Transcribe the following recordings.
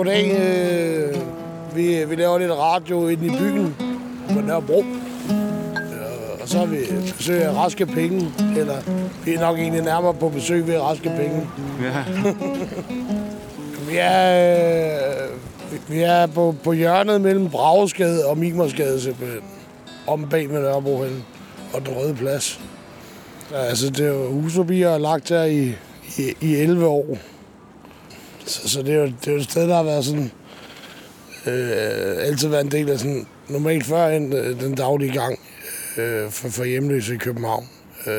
goddag. Øh, vi, vi laver lidt radio inde i byen på Nørrebro. Øh, og så har vi besøg af raske penge, eller vi er nok egentlig nærmere på besøg ved raske penge. Ja. Vi er, øh, vi- vi er på, på hjørnet mellem Bragesgade og Mimersgade simpelthen. Om bag med Nørrebrohallen og den røde plads. Altså, det er jo husforbi, jeg har lagt her i, i, i 11 år. Så, så det, er jo, det er jo et sted, der har været sådan... Øh, altid været en del af sådan... Normalt før end øh, den daglige gang øh, for, for hjemløse i København. Øh,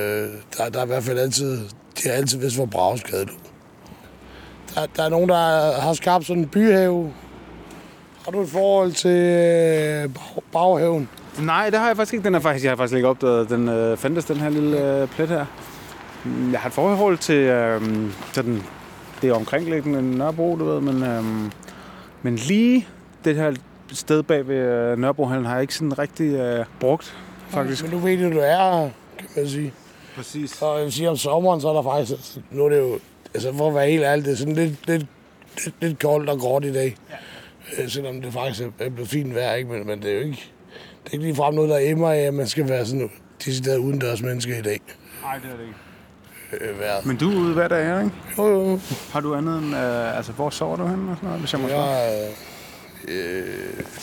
der, der er i hvert fald altid... De har altid vidst, hvor Bragesgade lå. Der, der er nogen, der har skabt sådan en byhave. Har du et forhold til øh, bag, baghaven? Nej, det har jeg faktisk ikke. Den er faktisk, jeg har faktisk ikke opdaget, den øh, fandtes, den her lille øh, plet her. Jeg har et forhold til øh, sådan, det omkringliggende Nørrebro, du ved, men, øh, men lige det her sted bag ved øh, Nørrebrohallen har jeg ikke sådan rigtig øh, brugt, faktisk. Men nu ved du, du er kan man sige. Præcis. Og jeg vil sige, om sommeren, så er der faktisk... altså, Nu er det jo... Altså, for at være helt ærlig, det er sådan lidt, lidt, lidt, lidt koldt og gråt i dag. Ja. Selvom det faktisk er blevet fint vejr, ikke? Men, men det er jo ikke... Det er ikke ligefrem noget, der emmer af, at man skal være sådan decideret udendørs menneske i dag. Nej, det er det ikke. Øh, vejret. Men du er ude hver dag, her, ikke? Jo, jo. Har du andet end... Øh, altså, hvor sover du henne og sådan noget, hvis jeg må? Jeg, øh,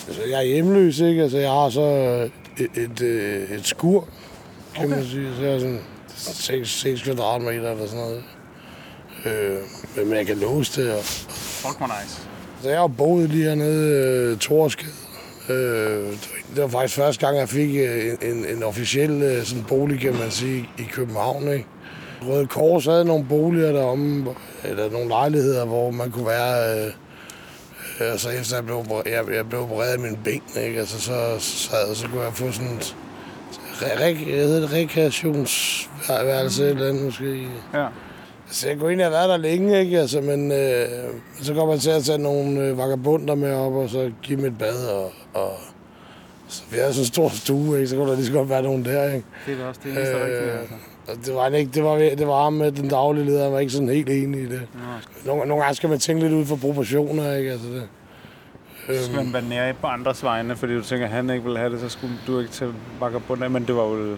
altså, jeg er hjemløs, ikke? Altså, jeg har så et, et, øh, et skur, kan okay. man sige. Så jeg er sådan 6, 6 kvadratmeter eller sådan noget. Øh, men jeg kan låse det. Og, Fuck, hvor nice. så jeg har boet lige hernede øh, Torsgade. Øh, det var faktisk første gang, jeg fik øh, en, en, en officiel øh, sådan bolig, kan man sige, i København. Ikke? Røde Kors havde nogle boliger deromme, eller nogle lejligheder, hvor man kunne være... Øh, øh, og så efter jeg blev, jeg, jeg blev opereret af min ben, ikke? Altså, så, så, så, kunne jeg få sådan et rekreationsværelse eller andet måske. Ja. Altså, jeg kunne egentlig have været der længe, ikke? Altså, men øh, så kommer man til at tage nogle øh, vagabunder med op, og så give dem et bad, og, og så vi havde sådan en stor stue, ikke? Så kunne der lige så godt være nogen der, ikke? Det er også det eneste Øh, rigtige, altså. Det var ikke, det var, det var ham med den daglige leder, han var ikke sådan helt enig i det. Nogle, nogle gange skal man tænke lidt ud for proportioner, ikke? Altså det. Så skal man være nære på andres vegne, fordi du tænker, at han ikke ville have det, så skulle du ikke til vagabund af, men det var jo...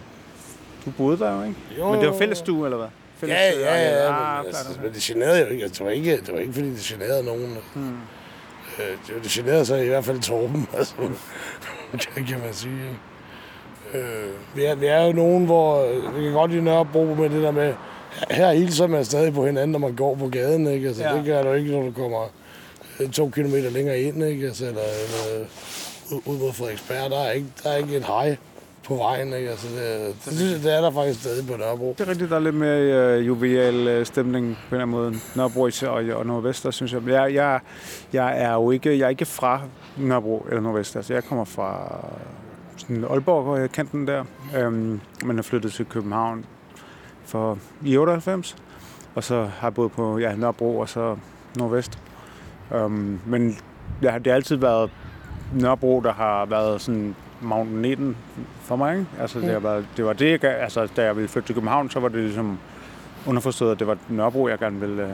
Du boede der jo, ikke? Jo, Men det var fællesstue, eller hvad? Fælles Ja, ja, ja, ja. Ah, men, klart, altså, men det generede jo ikke. Altså, det, var ikke. det var ikke, fordi det generede nogen. Hmm. Øh, det, det generede så i hvert fald Torben, altså. det kan man sige. Øh, vi, er, vi er jo nogen, hvor øh, vi kan godt lide Nørrebro med det der med, her hilser man stadig på hinanden, når man går på gaden, ikke? Altså, Ja. det gør du ikke, når du kommer øh, to kilometer længere ind, ikke? Altså, eller, eller ud, ud mod Frederiksberg, der er ikke, der er ikke et hej på vejen, ikke? Altså, det, det, synes jeg, det er der faktisk stadig på Nørrebro. Det er rigtigt, der er lidt mere øh, jovial øh, stemning på den her måde. Nørrebro og, og Nordvester, synes jeg. Jeg, jeg, jeg er jo ikke, jeg er ikke fra Nørrebro eller Nordvest. Altså, jeg kommer fra øh, sådan Aalborg, øh, kanten der. Øhm, men er flyttet til København for i 98. Og så har jeg boet på ja, Nørrebro og så Nordvest. Øhm, men ja, det har altid været Nørrebro, der har været sådan magneten for mig. Ikke? Altså, det, har været, det var det, jeg, gav- altså, da jeg ville flytte til København, så var det ligesom underforstået, at det var Nørrebro, jeg gerne ville... Øh,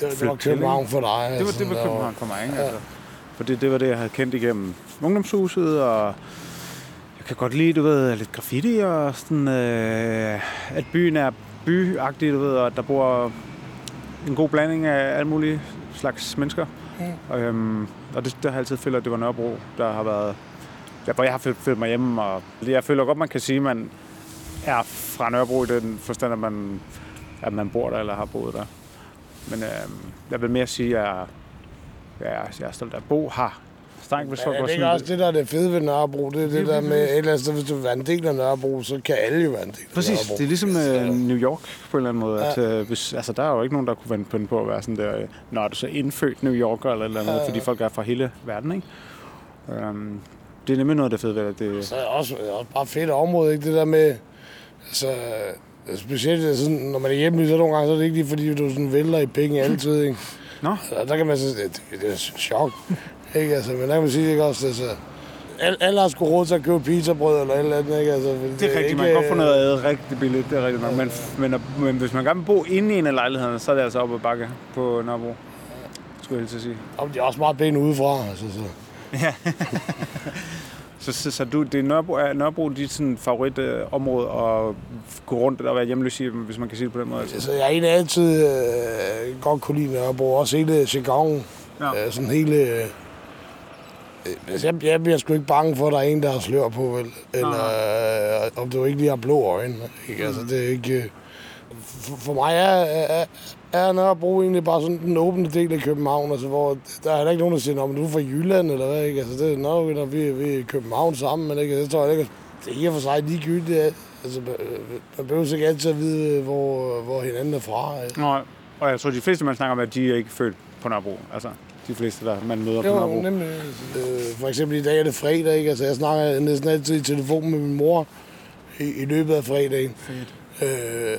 Det, det var København for dig. det var altså, det var var- København for mig, ikke? Altså, for det, det var det, jeg havde kendt igennem ungdomshuset, og jeg kan godt lide, du ved, lidt graffiti, og sådan, øh, at byen er byagtig, du ved, og at der bor en god blanding af alle mulige slags mennesker. Mm. Og, øhm, og det, der har jeg altid følt, at det var Nørrebro, der har været, der, hvor jeg har følt, følt mig hjemme. Og jeg føler godt, man kan sige, at man er fra Nørrebro i den forstand, at man, at man bor der eller har boet der. Men øhm, jeg vil mere sige, at jeg, jeg, er- jeg er stolt af at bo her. Strengt, hvis er var det ikke sådan... også det, der er det fede ved Nørrebro? Det er det, er der det, med, et eller andet sted, hvis du vil være en del af Nørrebro, så kan alle jo være en del af Præcis, Nørrebro. det er ligesom øh, New York på en eller anden måde. Ja. At, øh, hvis, altså, der er jo ikke nogen, der kunne vende på, på at være sådan der, øh, når er du så indfødt New Yorker eller et eller andet, Ja, ja. fordi folk er fra hele verden, ikke? Um, det er nemlig noget, der er fedt ved det. det. Så er det også, også bare fedt område, ikke? Det der med, altså, specielt det er sådan, når man er hjemme, så nogle gange, så er det ikke lige, fordi du sådan vælter i penge altid, ikke? Nå, Og der kan man sige, det, det er chok, ikke? Altså, men der kan man sige, ikke også, altså, alle, alle har sgu råd til at købe pizzabrød eller et eller andet, ikke? Altså, fordi det er rigtigt. Man kan godt få noget ad rigtig billigt, det er rigtigt nok. Men, men, men hvis man gerne vil bo inde i en af lejlighederne, så er det altså op ad bakke på Nørrebro. skulle jeg at sige. Og de er også meget pæne udefra. Altså, så. Så, så, så du, det er Nørrebro, er Nørrebro dit sådan, favorit øh, område at gå rundt og være hjemløs i, hvis man kan sige det på den måde? Altså. Altså, jeg er egentlig altid øh, godt kunne lide Nørrebro. Også hele Chicago. Ja. Øh, sådan hele... Øh, altså, jeg, jeg bliver sgu ikke bange for, at der er en, der har slør på, vel? Eller øh, om du ikke lige har blå øjne. Ikke? Altså, det er ikke... Øh, for, for mig er, er, er Nørrebro egentlig bare sådan den åbne del af København, altså, hvor der er ikke nogen, der siger, at du er fra Jylland, eller hvad, ikke? Altså, det er nok, når vi, vi er i København sammen, men ikke? det tror jeg ikke, det er i og for sig ligegyldigt. Altså, man behøver ikke altid at vide, hvor, hvor hinanden er fra. Altså. Nå, og jeg tror, de fleste, man snakker med, de er ikke født på Nørrebro. Altså, de fleste, der man møder på Jo, Nørrebro. nemlig. Øh, for eksempel i dag er det fredag, ikke? Altså, jeg snakker næsten altid i telefon med min mor i, i løbet af fredagen. Øh,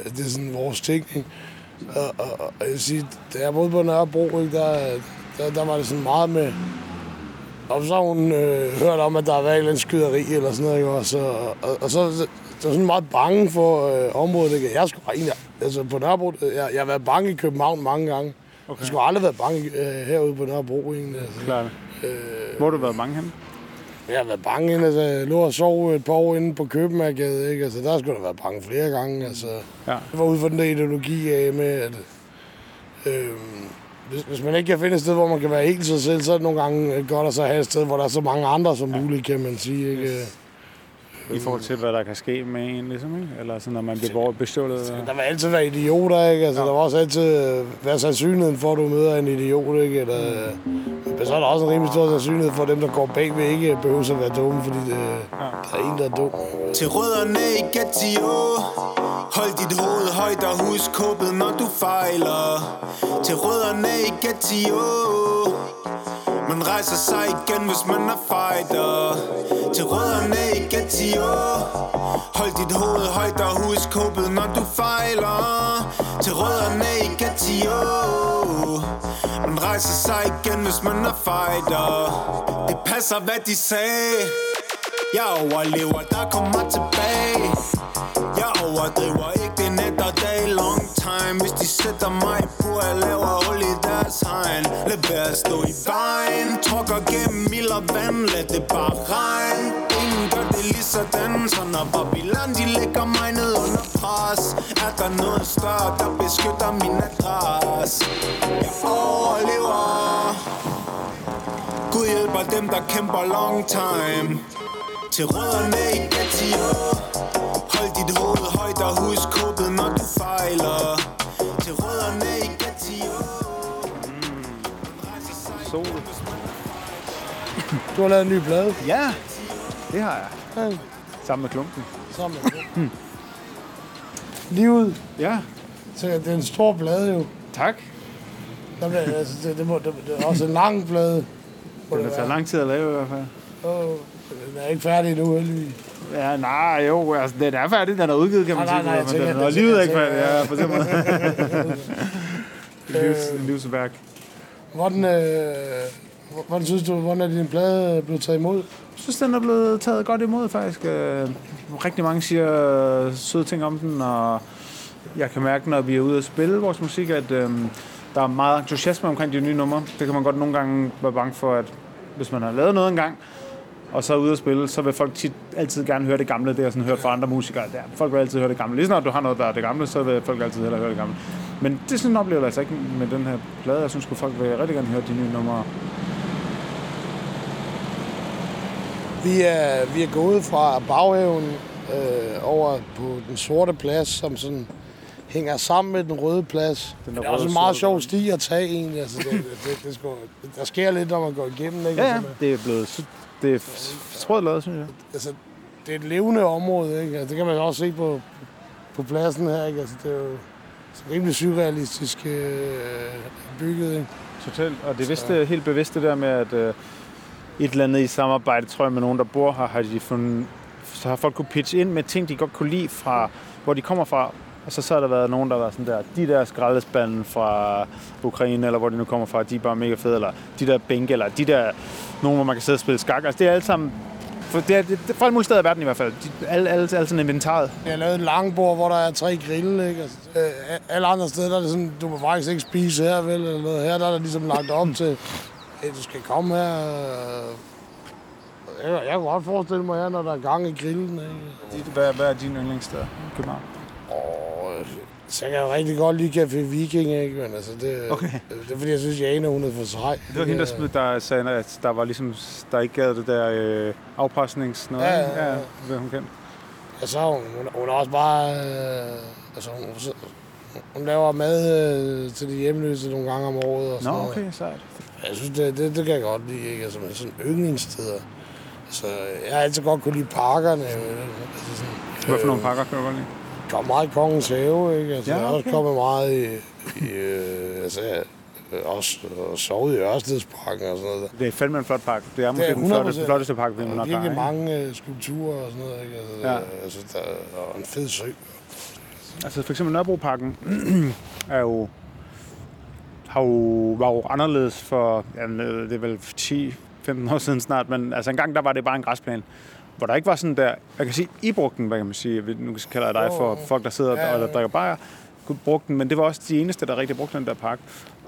det er sådan vores ting, ikke? Og, og, og jeg vil sige, da jeg boede på Nørrebro, ikke, der, der, der var det sådan meget med... Og så har hun øh, hørt om, at der har været en skyderi eller sådan noget, ikke? Og så, og, og så så var sådan meget bange for øh, området. Ikke? Jeg skulle egentlig, altså på Nørrebro, jeg, jeg har været bange i København mange gange. Okay. Jeg skulle aldrig været bange øh, herude på Nørrebro, egentlig. Altså. Klart. Øh... Hvor har du været mange henne? Jeg har været bange, inde, altså, jeg lå og sov et par år inde på Københavnsgade, ikke? Altså, der skulle der være bange flere gange, altså. Ja. Det var ud fra den der ideologi af med, at øh, hvis, hvis, man ikke kan finde et sted, hvor man kan være helt sig selv, så er det nogle gange godt at så have et sted, hvor der er så mange andre som muligt, kan man sige, ikke? I forhold til, hvad der kan ske med en, ligesom, ikke? Eller sådan, når man bliver bestjålet. Der vil altid være idioter, ikke? Altså, ja. der vil også altid øh, være sandsynligheden for, at du møder en idiot, ikke? Eller, men så er der også en rimelig stor sandsynlighed for, at dem, der går bagved, ikke behøver at være dumme, fordi det, der er en, der er dum. Til rødderne i Gatio Hold dit hoved højt og husk kåbet, når du fejler Til rødderne i Gatio Man rejser sig igen, hvis man er fighter Til rødderne i Gatio Hold dit hoved højt og husk håbet, når du fejler. Til rødderne i Katio Man rejser sig igen, hvis man er fighter. Det passer, hvad de sagde. Jeg overlever, der kommer tilbage. Jeg overdriver ikke, det net og dag. Long time Hvis de sætter mig på, jeg laver hul i deres hegn. Lad være at stå i vejen. Trukker gennem mild og vand, lad det bare regne. Det lige sådan Så når Babylon, de lægger mig ned under pres Er der noget større, der beskytter min adresse? Jeg overlever. Gud hjælper dem, der kæmper long time. Til rødderne i Gatio Hold dit hoved højt og husk kåbet, når du fejler. Til rødderne i Gatio Sol. Du har lavet en ny plade. Ja, det har jeg. Ja, Sammen med klumpen. sammen med Livet. Ja, Så det er en stor plade jo. tak. Bliver, altså, det, det, må, det, det er også en lang plade. må Det har taget lang tid at lave i hvert fald. Åh, den er ikke færdig endnu, heldigvis. Ja, nej, jo, altså, den er færdig, den er udgivet, kan man sige. nej, nej, men tænker- den livet er ikke færdig, ja, på den måde. Livs, livsværk. Hvordan, øh, hvordan synes du, hvordan er din plade blevet taget imod? Jeg synes, den er blevet taget godt imod, faktisk. Øh, rigtig mange siger søde ting om den, og jeg kan mærke, når vi er ude at spille vores musik, at øh, der er meget entusiasme omkring de nye numre. Det kan man godt nogle gange være bange for, at hvis man har lavet noget engang, og så er ude at spille, så vil folk tit altid gerne høre det gamle. Det har jeg sådan hørt fra andre musikere. Der. Folk vil altid høre det gamle. Lige snart du har noget, der er det gamle, så vil folk altid hellere høre det gamle. Men det sådan en oplevelse altså ikke med den her plade. Jeg synes, at folk vil rigtig gerne høre de nye numre. Vi er, vi er gået fra baghaven øh, over på den sorte plads, som sådan hænger sammen med den røde plads. Den der er også en meget sjov sti at tage egentlig. Altså, det, det, det, det, sgu, der sker lidt, når man går igennem. Ikke? Ja, ja. Altså, Det er blevet det er sprødt lavet, synes jeg. altså, det er et levende område, ikke? Altså, det kan man også se på, på pladsen her, ikke? Altså, det er jo rimelig surrealistisk øh, bygget, ikke? Totalt. Og det er vist helt bevidst det der med, at øh, et eller andet i samarbejde, tror jeg, med nogen, der bor her, har de fundet, så har folk kunne pitche ind med ting, de godt kunne lide fra, hvor de kommer fra. Og så, så har der været nogen, der har været sådan der, de der skraldespanden fra Ukraine, eller hvor de nu kommer fra, de er bare mega fede, eller de der bænke, eller de der, nogen, hvor man kan sidde og spille skak. Altså det er alt sammen For det er, det, fra alle mulige steder i verden i hvert fald. De, alle, alle, alle sådan inventaret. Jeg har lavet en langbord, hvor der er tre grille, ikke? Altså, øh, alle andre steder, der er det sådan, du må faktisk ikke spise her, vel? Eller noget. Her der er der ligesom lagt op til, hey, du skal komme her. øh. Jeg, jeg kunne godt forestille mig her, når der er gang i grillen, ikke? Hvad, hvad er dine yndlingssteder i København? Og så kan jeg rigtig godt lide Café Viking, ikke? Men altså, det, Okay. det er fordi, jeg synes, Jane, hun er for sej. Det var hende, der, spil- der sagde, at der var ligesom, der ikke gav det der øh, afpresnings noget. Ja, ja, ja. ja. Hvad hun kendte. Ja, så hun, hun, hun er også bare... Øh, altså, hun, hun, laver mad øh, til de hjemløse nogle gange om året og sådan Nå, okay, sejt. Jeg synes, det, det, det kan jeg godt lide, ikke? Altså, sådan yndlingssteder. Altså, jeg har altid godt kunne lide parkerne. jo. Altså, sådan, Hvad for nogle pakker kan du godt lide? kom meget i kongens have, ikke? Altså, Ja, okay. Jeg har også kommet meget i... i øh, altså, jeg, også og sovet i Ørstedsparken og sådan noget. Der. Det er fandme en flot pakke. Det er måske er den flotteste, 100%. flotteste pakke, vi Der nok er har. virkelig ikke? mange øh, skulpturer og sådan noget, ikke? Altså, Ja. altså der er en fed sø. Altså for eksempel Nørrebroparken er jo, har jo, var jo anderledes for, jamen, øh, det er vel 10-15 år siden snart, men altså engang der var det bare en græsplæne, hvor der ikke var sådan der, jeg kan sige, I brugte den, hvad kan man sige, nu kalder jeg dig for folk, der sidder Ja, og der drikker bajer, bruge den, men det var også de eneste, der rigtig brugte den der park.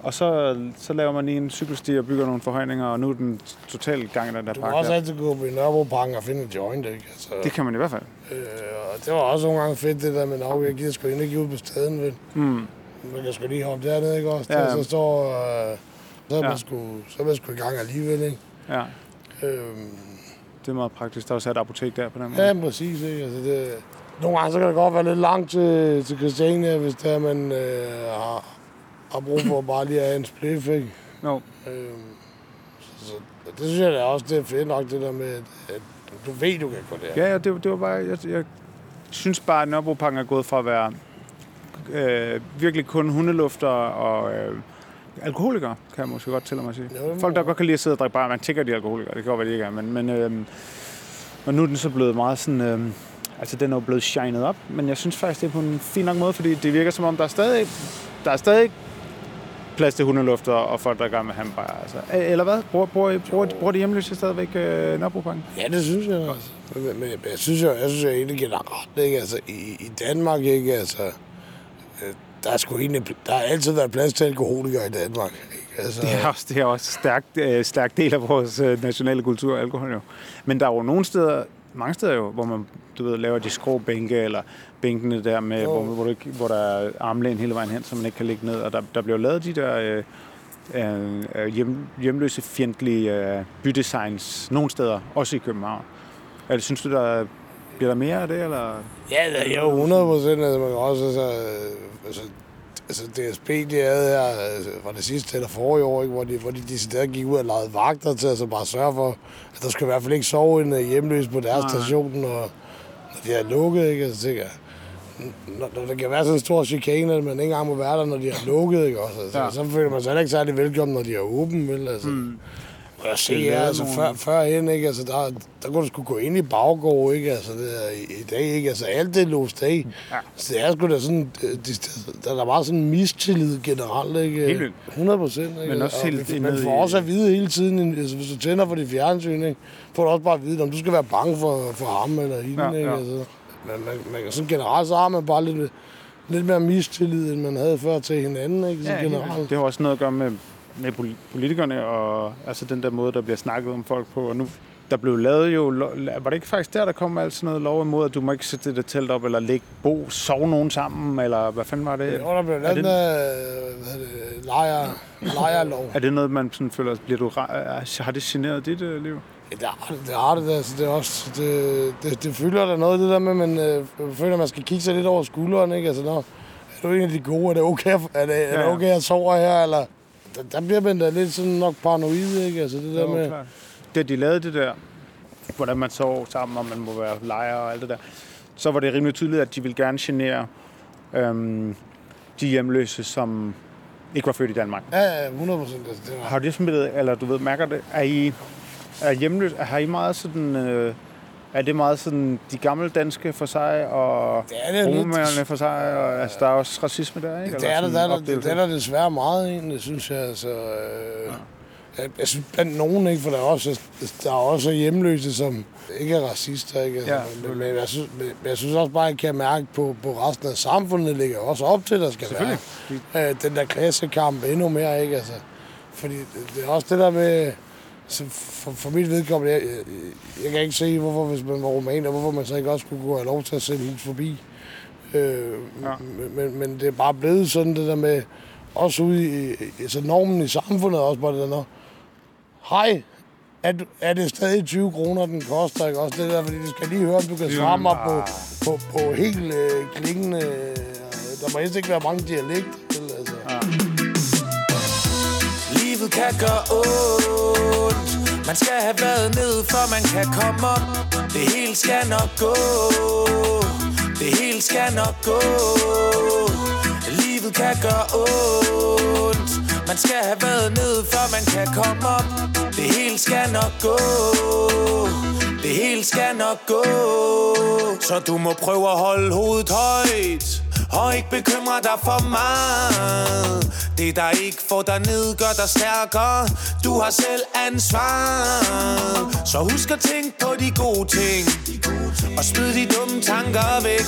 Og så, så laver man lige en cykelsti og bygger nogle forhøjninger, og nu er den totalt gang i den der Du park. kan også der. altid gå på Nørrebroparken og finde et joint, ikke? Altså, Det kan man i hvert fald. øh, og det var også nogle gange fedt, det der med, at jeg gider sgu ikke ud på staden, vel? Mm. Man kan sgu lige hoppe dernede, ikke også? Ja, Ja, ja. Så står... Øh, så er, Ja. man sgu, så er man sgu i gang alligevel, ikke? Ja, Øhm, det er meget praktisk. Der er også et apotek der på den måde. ja, præcis, ikke? Altså, det, nogle gange så kan det godt være lidt langt til, til Christiania, hvis det er, man øh, har, har brug for bare lige at have en spliff, ikke? Jo. Øhm, så, så, det synes jeg da også, det er fedt nok, det der med, at, at du ved, du kan gå der. Ja, ja det, det var bare... Jeg, jeg synes bare, at Nørrebroparken er gået fra at være øh, virkelig kun hundelufter og øh, alkoholikere, kan jeg måske godt tillade mig at sige. Må Folk, der godt kan lide at sidde og drikke bare, man tænker, de er alkoholikere. Det kan godt være, de ikke er, men, men øh, og nu er den så blevet meget sådan... Øh, altså, den er jo blevet shined op, men jeg synes faktisk, det er på en fin nok måde, fordi det virker som om, der er stadig, der er stadig plads til hundelufter og folk, der er gang med hamburger. Altså. Eller hvad? Bruger, bruger, bruger, bruger de hjemløse stadigvæk øh, Nørrebroparken? Ja, det synes jeg også. Men, men, jeg synes jo, jeg synes jo egentlig generelt, ikke? Altså, i, i Danmark, ikke? Altså, der er sgu egentlig, der har altid været plads til alkoholikere i Danmark, ikke? Altså, Det er også, det er også stærkt, øh, stærk del af vores øh, nationale kultur, alkohol jo. Men der er jo nogle steder, mange steder jo, hvor man du ved, laver de skrå bænke, eller bænkene der, med, hvor, hvor, du, hvor der er armlæn hele vejen hen, så man ikke kan ligge ned. Og der, der bliver lavet de der øh, øh, øh, hjem, hjemløse fjendtlige øh, bydesigns nogle steder, også i København. Altså, synes du, der bliver der mere af det, eller? Ja, det er jo 100 procent. Altså, man kan også, altså, øh, altså, altså DSB, de havde her, altså, var det sidste eller forrige år, ikke, hvor de, hvor de decideret gik ud og lavede vagter til, altså bare sørge for, at der skulle i hvert fald ikke sove en øh, hjemløs på deres Nej. station, og når de er lukket, ikke, altså, tænker jeg, når, når der kan være sådan en stor chikane, at man ikke engang må være der, når de er lukket, ikke også? Altså, Ja. Så føler man sig heller ikke særlig velkommen, når de er åbne, vel? Altså. Mm. Og jeg Det se er her, lavet altså nogle- før, førhen, ikke? Altså, der, der kunne du skulle gå ind i baggård, ikke? Altså, det er, i, dag, ikke? Altså, alt det låst af. Ja. Så det er sgu da sådan, øh, det, der, der er bare sådan en mistillid generelt, ikke? Helt vildt. 100 procent, ikke? Men også Og helt indad Man får også at vide hele tiden, altså, hvis du tænder for dit fjernsyn, ikke? Får du også bare at vide, om du skal være bange for, for ham eller hende, Ja, ikke? ja. Altså, man, man, man, kan sådan generelt, så har man bare lidt, lidt mere mistillid, end man havde før til hinanden, ikke? Så vildt. generelt. det har også noget at gøre med, med poli- politikerne og altså den der måde, der bliver snakket om folk på. Og nu, der blev lavet jo, var det ikke faktisk der, der kom alt sådan noget lov imod, at du må ikke sætte det der telt op, eller ligge, bo, sove nogen sammen, eller hvad fanden var det? Jo, der blev er lavet hedder det, lejer, lejerlov. Er det noget, man sådan føler, bliver du, har det generet dit øh, liv? Ja, det har det, det, har det, altså, det, er også, det, det, det fylder der noget, det der med, man øh, føler, at man skal kigge sig lidt over skulderen, ikke? Altså, når, er du en af de gode? Er det okay, er det, er Ja, det okay at sove her? Eller, der, der bliver man da lidt sådan nok paranoid, ikke? Altså, det der Jo, med... klart. Da de lavede det der, hvordan man sov sammen, og man må være lejer og alt det der, så var det rimelig tydeligt, at de ville gerne genere øhm, de hjemløse, som ikke var født i Danmark. Ja, ja, 100 procent. Altså, det var, Har det smittet, eller du ved, mærker det, er I er hjemløse, har I meget sådan, øh, er det meget sådan de gamle danske for sig, og lidt. romerne for sig, og altså, der er også racisme der, ikke? Det er der, der, er der, det er der desværre meget egentlig, synes jeg. Altså, øh, Jeg, jeg synes blandt nogen, ikke? For der er også, der er også hjemløse, som ikke er racister, ikke? Altså, Ja, men, men, jeg synes, men jeg synes også bare, at jeg kan mærke på, på resten af samfundet, ligger også op til, at der skal være øh, den der klassekamp endnu mere, ikke? Altså, fordi det, det er også det der med, så for, for mit vedkommende, jeg, jeg, kan ikke se, hvorfor hvis man var romaner, hvorfor man så ikke også kunne gå have lov til at sætte hus forbi. Øh, Ja. men, men, det er bare blevet sådan det der med, også ude i, i så normen i samfundet også bare det der, hej, er, du- er det stadig 20 kroner, den koster, ikke? Også det der, fordi du skal lige høre, om du kan svare mig på, på, på helt øh, klingende, øh, der må helst ikke være mange dialekter, Livet kan gøre ondt. Man skal have været ned, før man kan komme op. Det hele skal nok gå. Det hele skal nok gå. Livet kan gøre ondt. Man skal have været ned, før man kan komme op. Det hele skal nok gå. Det hele skal nok gå. Så du må prøve at holde hovedet højt og ikke bekymre dig for meget. Det der ikke får dig ned, gør dig stærkere. Du har selv ansvar Så husk at tænke på de gode ting. Og smid de dumme tanker væk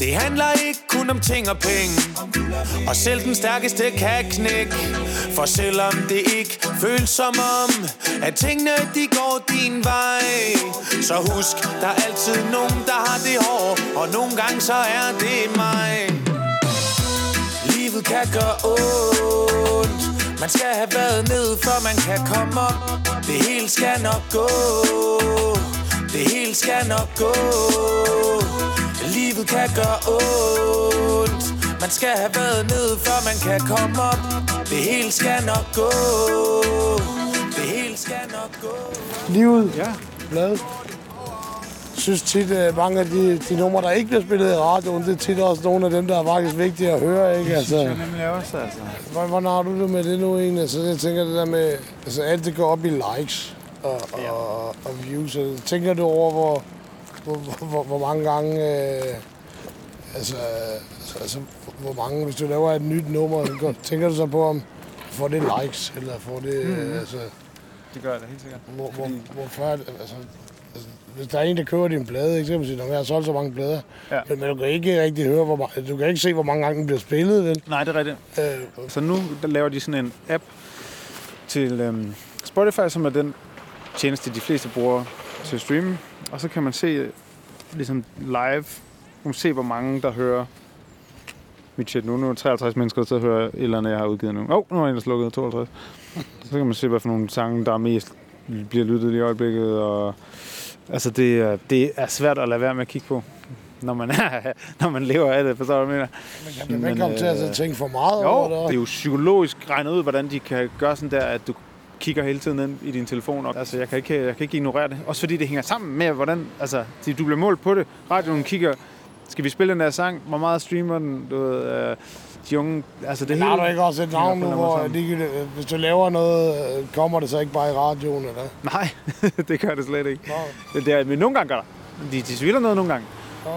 det handler ikke kun om ting og penge. Og selv den stærkeste kan knække. For selvom det ikke føles som om At tingene de går din vej Så husk, der er altid nogen, der har det hårdt. Og nogle gange så er det mig. Livet kan gøre ondt. Man skal have været ned, for man kan komme op. Det hele skal nok gå. Det hele skal nok gå. Livet kan gøre ondt Man skal have været ned, før man kan komme op Det hele skal nok gå Det hele skal nok gå Livet, Ja. bladet. Jeg synes tit, at mange af de, de numre, der ikke bliver spillet i radioen, det er tit også nogle af dem, der er faktisk vigtige at høre, ikke? Altså, Det er nemlig også, altså. Hvordan, har du det med det nu egentlig? Altså, jeg tænker det der med, altså alt det går op i likes og, og, og views. Tænker du over, hvor, hvor, hvor, hvor mange gange, øh, altså, altså, altså, hvor mange, hvis du laver et nyt nummer, så tænker du så på, om får det likes, eller får det, mm. altså, Det gør da helt sikkert. hvor, hvor, hvorfor det, altså, altså, hvis der er en, der køber din plade, sige, at jeg har solgt så mange plader. Ja. Men, men, du kan ikke rigtig høre, hvor mange, du kan ikke se, hvor mange gange den bliver spillet, vel? Nej, det er rigtigt. Øh, Så nu der laver de sådan en app til øhm, Spotify, som er den tjeneste, de fleste bruger til at streame. Og så kan man se ligesom live, kan man se, hvor mange der hører mit shit nu. Nu er der 53 mennesker, der hører et eller andet, jeg har udgivet nu. Åh, oh, nu er en, der slukket 52. Så kan man se, hvad for nogle sange, der er mest bliver lyttet i øjeblikket. Og, altså, det, er- det er svært at lade være med at kigge på, når man, er, når man lever af det, forstår du, hvad jeg mener? Men kan man Men, ikke komme til at øh, tænke for meget Jo, over det? det er jo psykologisk regnet ud, hvordan de kan gøre sådan der, at du kigger hele tiden ind i din telefon. Og, altså, jeg kan, ikke, jeg kan ikke ignorere det. Også fordi det hænger sammen med, hvordan altså, du bliver målt på det. Radioen kigger, skal vi spille den der sang? Hvor meget streamer den? Du ved, øh, de unge, altså det har hele. du ikke også et navn nu, hvor de, hvis du laver noget, øh, kommer det så ikke bare i radioen, eller? Nej, det gør det slet ikke. Nå, Det, det er, men nogle gange gør det. De, de noget nogle gange.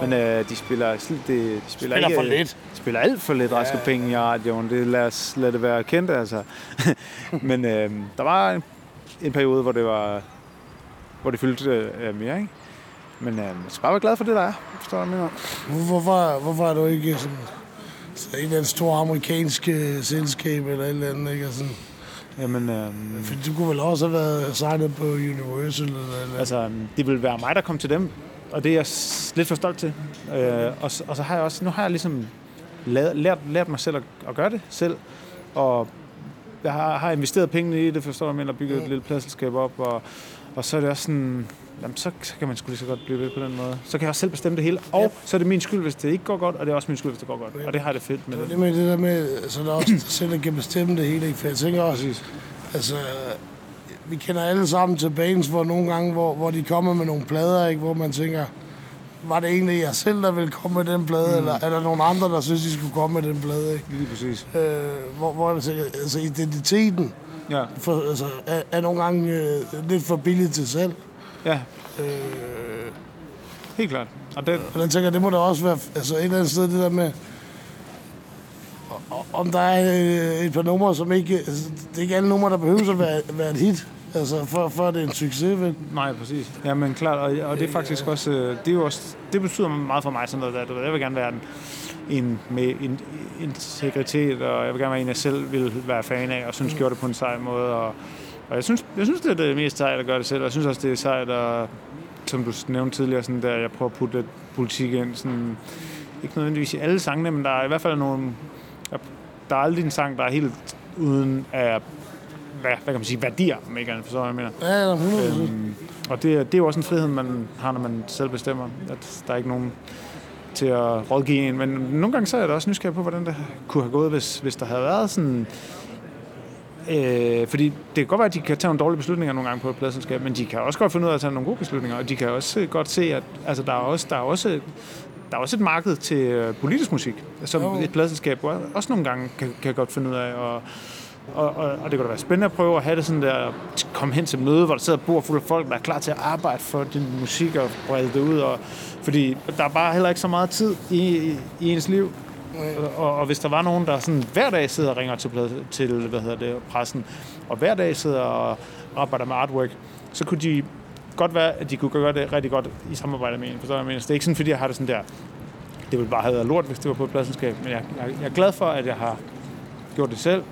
Men øh, de spiller, de, de spiller, spiller ikke, for lidt. De spiller alt for lidt raske penge i radioen. Det, lad, os, lad det være kendt, altså. Men øh, der var en, en periode, hvor det var hvor det fyldte øh, mere, ikke? Men øh, jeg skal bare være glad for det, der er. Forstår du, mener? Hvorfor, hvorfor er du ikke sådan, så en eller anden stor amerikansk øh, selskab eller et eller andet, ikke? Og Sådan, Jamen, øh, for du kunne vel også have været signet på Universal eller, eller altså, det vil være mig, der kom til dem. Og det er jeg lidt for stolt til. Øh, og, og så har jeg også, nu har jeg ligesom lært, lært, lært mig selv at, at gøre det selv. Og jeg har, har investeret pengene i det, forstår du, og bygget et lille pladselskab op. Og, og så er det også sådan, jamen, så, så kan man sgu lige så godt blive ved på den måde. Så kan jeg også selv bestemme det hele. Og Ja. så er det min skyld, hvis det ikke går godt, og det er også min skyld, hvis det går godt. Og det har jeg det fedt med det, det. det med det der med, så der er også selv, der kan bestemme det hele, ikke? For jeg tænker også, altså, vi kender alle sammen til bands, hvor nogle gange, hvor, hvor de kommer med nogle plader, ikke? Hvor man tænker, var det egentlig jeg selv, der ville komme med den plade, mm. eller er der nogle andre, der synes, de skulle komme med den plade, ikke? Lige præcis. Øh, hvor, hvor altså identiteten Ja, for, altså, er, er nogle gange øh, lidt for billigt til salg. ja Øh, helt klart. Og det, og den tænker, det må da også være altså, et eller andet sted, det der med, om der er øh, et par numre, som ikke... Altså, det er ikke alle numre, der behøver at være, være et hit. Altså, for, for at det er en succes, vel? Nej, præcis. Ja, men klart, og, og det er faktisk også, øh, det er jo også, det betyder meget for mig sådan noget der. Du ved, Jeg vil gerne være en, en med en, integritet, og jeg vil gerne være en, jeg selv vil være fan af, og synes, gjorde det på en sej måde. Og, og jeg synes, jeg synes, det er det mest sejt at gøre det selv, og jeg synes også, det er sejt at, som du nævnte tidligere, sådan der, jeg prøver at putte lidt politik ind, sådan, ikke nødvendigvis i alle sangene, men der er i hvert fald nogle, der er aldrig en sang, der er helt uden af hvad, hvad kan man sige, værdier, om ikke andet, forstår jeg, mener. Ja, 100 Øhm, og det, er- det er jo også en frihed, man har, når man selv bestemmer. At der er ikke nogen til at rådgive en. Men nogle gange så er jeg da også nysgerrig på, hvordan det kunne have gået, hvis, hvis der havde været sådan... Øh, fordi det kan godt være, at de kan tage nogle dårlige beslutninger nogle gange på et pladselskab, men de kan også godt finde ud af at tage nogle gode beslutninger, og de kan også godt se, at altså, der, er også, der, er også, der er også et marked til øh, politisk musik, som Jo. et pladselskab også nogle gange kan, kan godt finde ud af. Og, og, og, og det kunne da være spændende at prøve at have det sådan der, at komme hen til møde, hvor der sidder bord fuld af folk, der er klar til at arbejde for din musik og brede det ud. Og, fordi der er bare heller ikke så meget tid i, i, i ens liv. Og, og hvis der var nogen, der sådan hver dag sidder og ringer til, til hvad hedder det, pressen, og hver dag sidder og arbejder med artwork, så kunne de godt være, at de kunne gøre det rigtig godt i samarbejde med en. Forstår jeg mener? Så det er ikke sådan, fordi jeg har det sådan der, det ville bare have været lort, hvis det var på et pladselskab. Men jeg, jeg, jeg er glad for, at jeg har gjort det selv.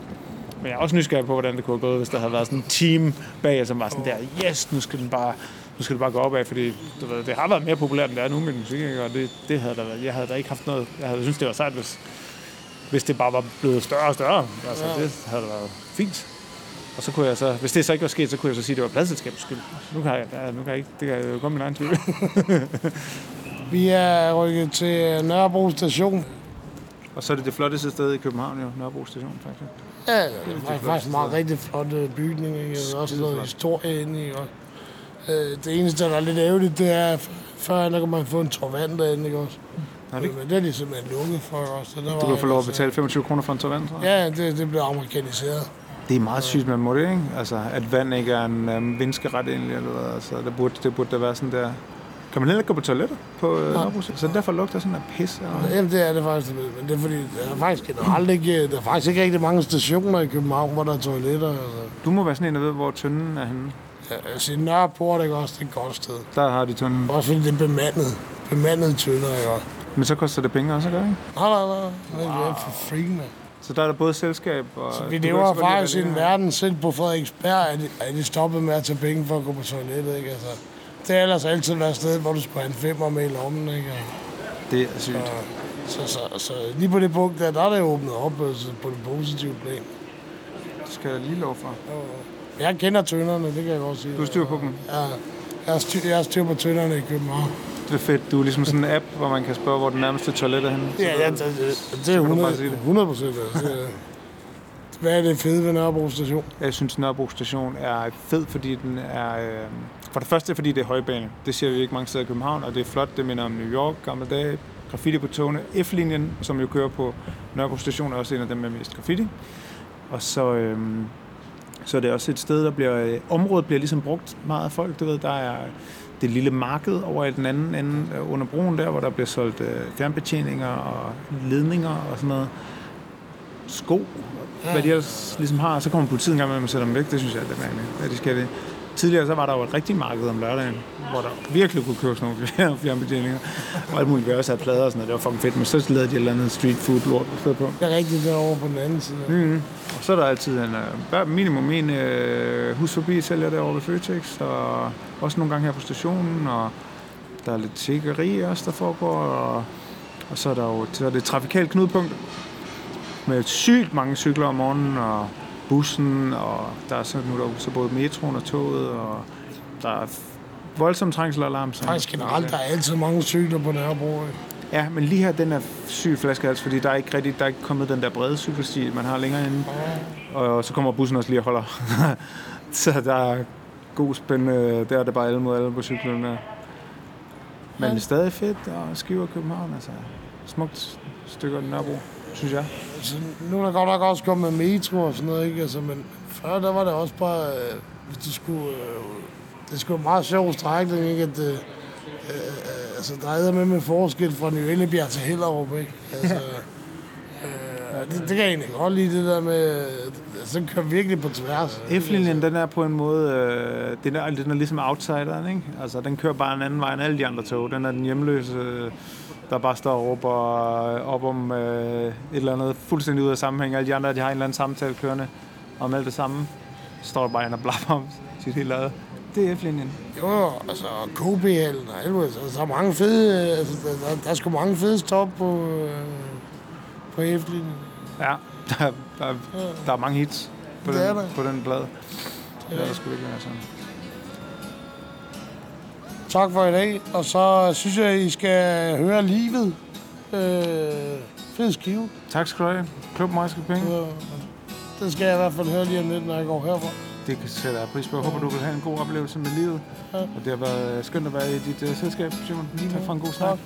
Men jeg er også nysgerrig på, hvordan det kunne have gået, hvis der havde været sådan en team bag, som var sådan der, yes, nu skal den bare, nu skal det bare gå opad, fordi du ved, det har været mere populært, end det er nu med musik, ikke? og det, det havde der været. Jeg havde da ikke haft noget, jeg havde synes det var sejt, hvis, hvis det bare var blevet større og større. Altså, Ja. det havde da været fint. Og så kunne jeg så, hvis det så ikke var sket, så kunne jeg så sige, at det var pladselskabets skyld. Nu kan jeg, ja, nu kan jeg ikke, det kan jeg jo komme min egen tvivl. Vi er rykket til Nørrebro station. og så er det det flotteste sted i København, jo, Nørrebro Station, faktisk. Ja, det er faktisk, faktisk meget rigtig flot øh, bygning. Ikke? Der er også noget historie inde i. Og, øh, det eneste, der er lidt ærgerligt, det er, at før der kan man få en tår vand derinde, ikke også? Nå, det, Men det er de simpelthen lukket for os. Så der du kan få lov at betale 25 kroner for en tår vand, tror jeg. Ja, det, det bliver amerikaniseret. Det er meget sygt, man må det, ikke? Altså, at vand ikke er en um, vinskeret egentlig, eller hvad. Altså, det burde, det burde da være sådan der... Kan man heller ikke gå på toilettet på øh, Nørrebro? Så derfor lugter sådan af pis. Og... Jamen, det er det faktisk. Men det er fordi, der er faktisk generelt ikke, der er faktisk ikke rigtig mange stationer i København, hvor der er toiletter. Altså. Du må være sådan en, der ved, hvor tynden er henne. Ja, altså, Nørreport er også det er et godt sted. Der har de tynden. Også fordi det er bemandet. Bemandet tønder, ikke også? Men så koster det penge også, ikke? Nej, nej, nej. Det er for free, mand. Så der er der både selskab og... Så vi lever faktisk i en verden, selv på Frederiksberg, er de, er de stoppet med at tage penge for at gå på toilettet, ikke? Altså, det har ellers altid været et sted, hvor du skulle have en femmer med i lommen, ikke? Det er sygt. Og, så, så, så, lige på det punkt der, der er det åbnet op altså, på det positive plan. Det skal jeg lige lov for. Jeg kender tønderne, det kan jeg godt sige. Du har styr på dem. Ja, jeg har styr, jeg har styr på tønderne i København. Det er fedt. Du er ligesom sådan en app, hvor man kan spørge, hvor den nærmeste toilet er henne. Ja, ja det, det, det er kan du 100, bare sige det. 100 procent. Hvad er det fede ved Nørrebro station? Jeg synes, Nørrebro Station er fed, fordi den er... Øh, for det første, fordi det er højbane. Det ser vi ikke mange steder i København, og det er flot. Det minder om New York, gamle dage. Graffiti på togene. F-linjen, som jo kører på Nørrebro Station, er også en af dem med mest graffiti. Og så, øh, så er det også et sted, der bliver... Øh, området bliver ligesom brugt meget af folk. Du ved, der er det lille marked over i den anden ende øh, under broen der, hvor der bliver solgt øh, fjernbetjeninger og ledninger og sådan noget. Sko, ja. hvad de ellers ligesom har. Så kommer politiet en gang med at sætte dem væk. Det synes jeg er lidt mærkeligt. Ja, de skal det. Tidligere så var der jo et rigtigt marked om lørdagen, hvor der virkelig kunne købes nogle fjern- fjernbetjeninger. Og alt muligt, vi også havde plader og sådan noget. Det var fucking fedt, men så lavede de et eller andet street food lort i stedet på. Det er rigtigt derovre på den anden side. Mm. Og så er der altid en, øh, minimum en øh, hus forbi sælger derovre ved Føtex, og også nogle gange her på stationen, og der er lidt tiggeri også, der foregår, og, og så er der jo så er det et trafikalt knudepunkt med sygt mange cykler om morgenen, og bussen, og der er så, nu er der så både metroen og toget, og der er voldsom trængsel og alarm. så- Faktisk generelt, der er altid mange cykler på Nørrebro. Ja, men lige her, den er syg flaskehals, fordi der er ikke rigtig, der er ikke kommet den der brede cykelsti, man har længere inde. Og så kommer bussen også lige og holder. så der er god spændende, der er det bare alle mod alle på cyklen der. Men det er stadig fedt, og Skiver København, altså. Smukt stykke af Nørrebro, synes jeg. Altså, nu er der godt nok også kommet metro og sådan noget, ikke? Altså, men før der var det også bare, øh, hvis du skulle, øh, det skulle meget sjov strækning, ikke? At, øh, øh, altså, der er med med forskel fra Ny Ellebjerg til Hellerup, ikke? Altså, øh, det, det kan jeg egentlig godt lide, det der med... Altså, den kører virkelig på tværs. F-linjen, den er på en måde, øh, den, er, den er ligesom outsideren, ikke? Altså, den kører bare en anden vej end alle de andre tog. Den er den hjemløse, øh, der bare står og råber øh, op om øh, et eller andet fuldstændig ud af sammenhæng. Alle de andre, de har en eller anden samtale kørende om alt det samme. Står der bare en og blabber om sit hele eget. Det er F-linjen. Jo, altså KBL'en og helvede, altså, der er mange fede... Altså, der, der er sgu mange fede stop på, øh, på F-linjen. Ja, der, der, der er mange hits på, Det den, på den plade. Det er der sgu ikke være sådan. Tak for i dag, og så synes jeg, I skal høre livet. Øh, fed skive. Tak skal du have. Klub mig skal penge. Det skal jeg i hvert fald høre lige om lidt, når jeg går herfra. Det kan sætte jeg pris på. Jeg håber, du vil have en god oplevelse med livet. Ja. Og det har været skønt at være i dit uh, selskab, Simon. Tak for en god snak. Tak.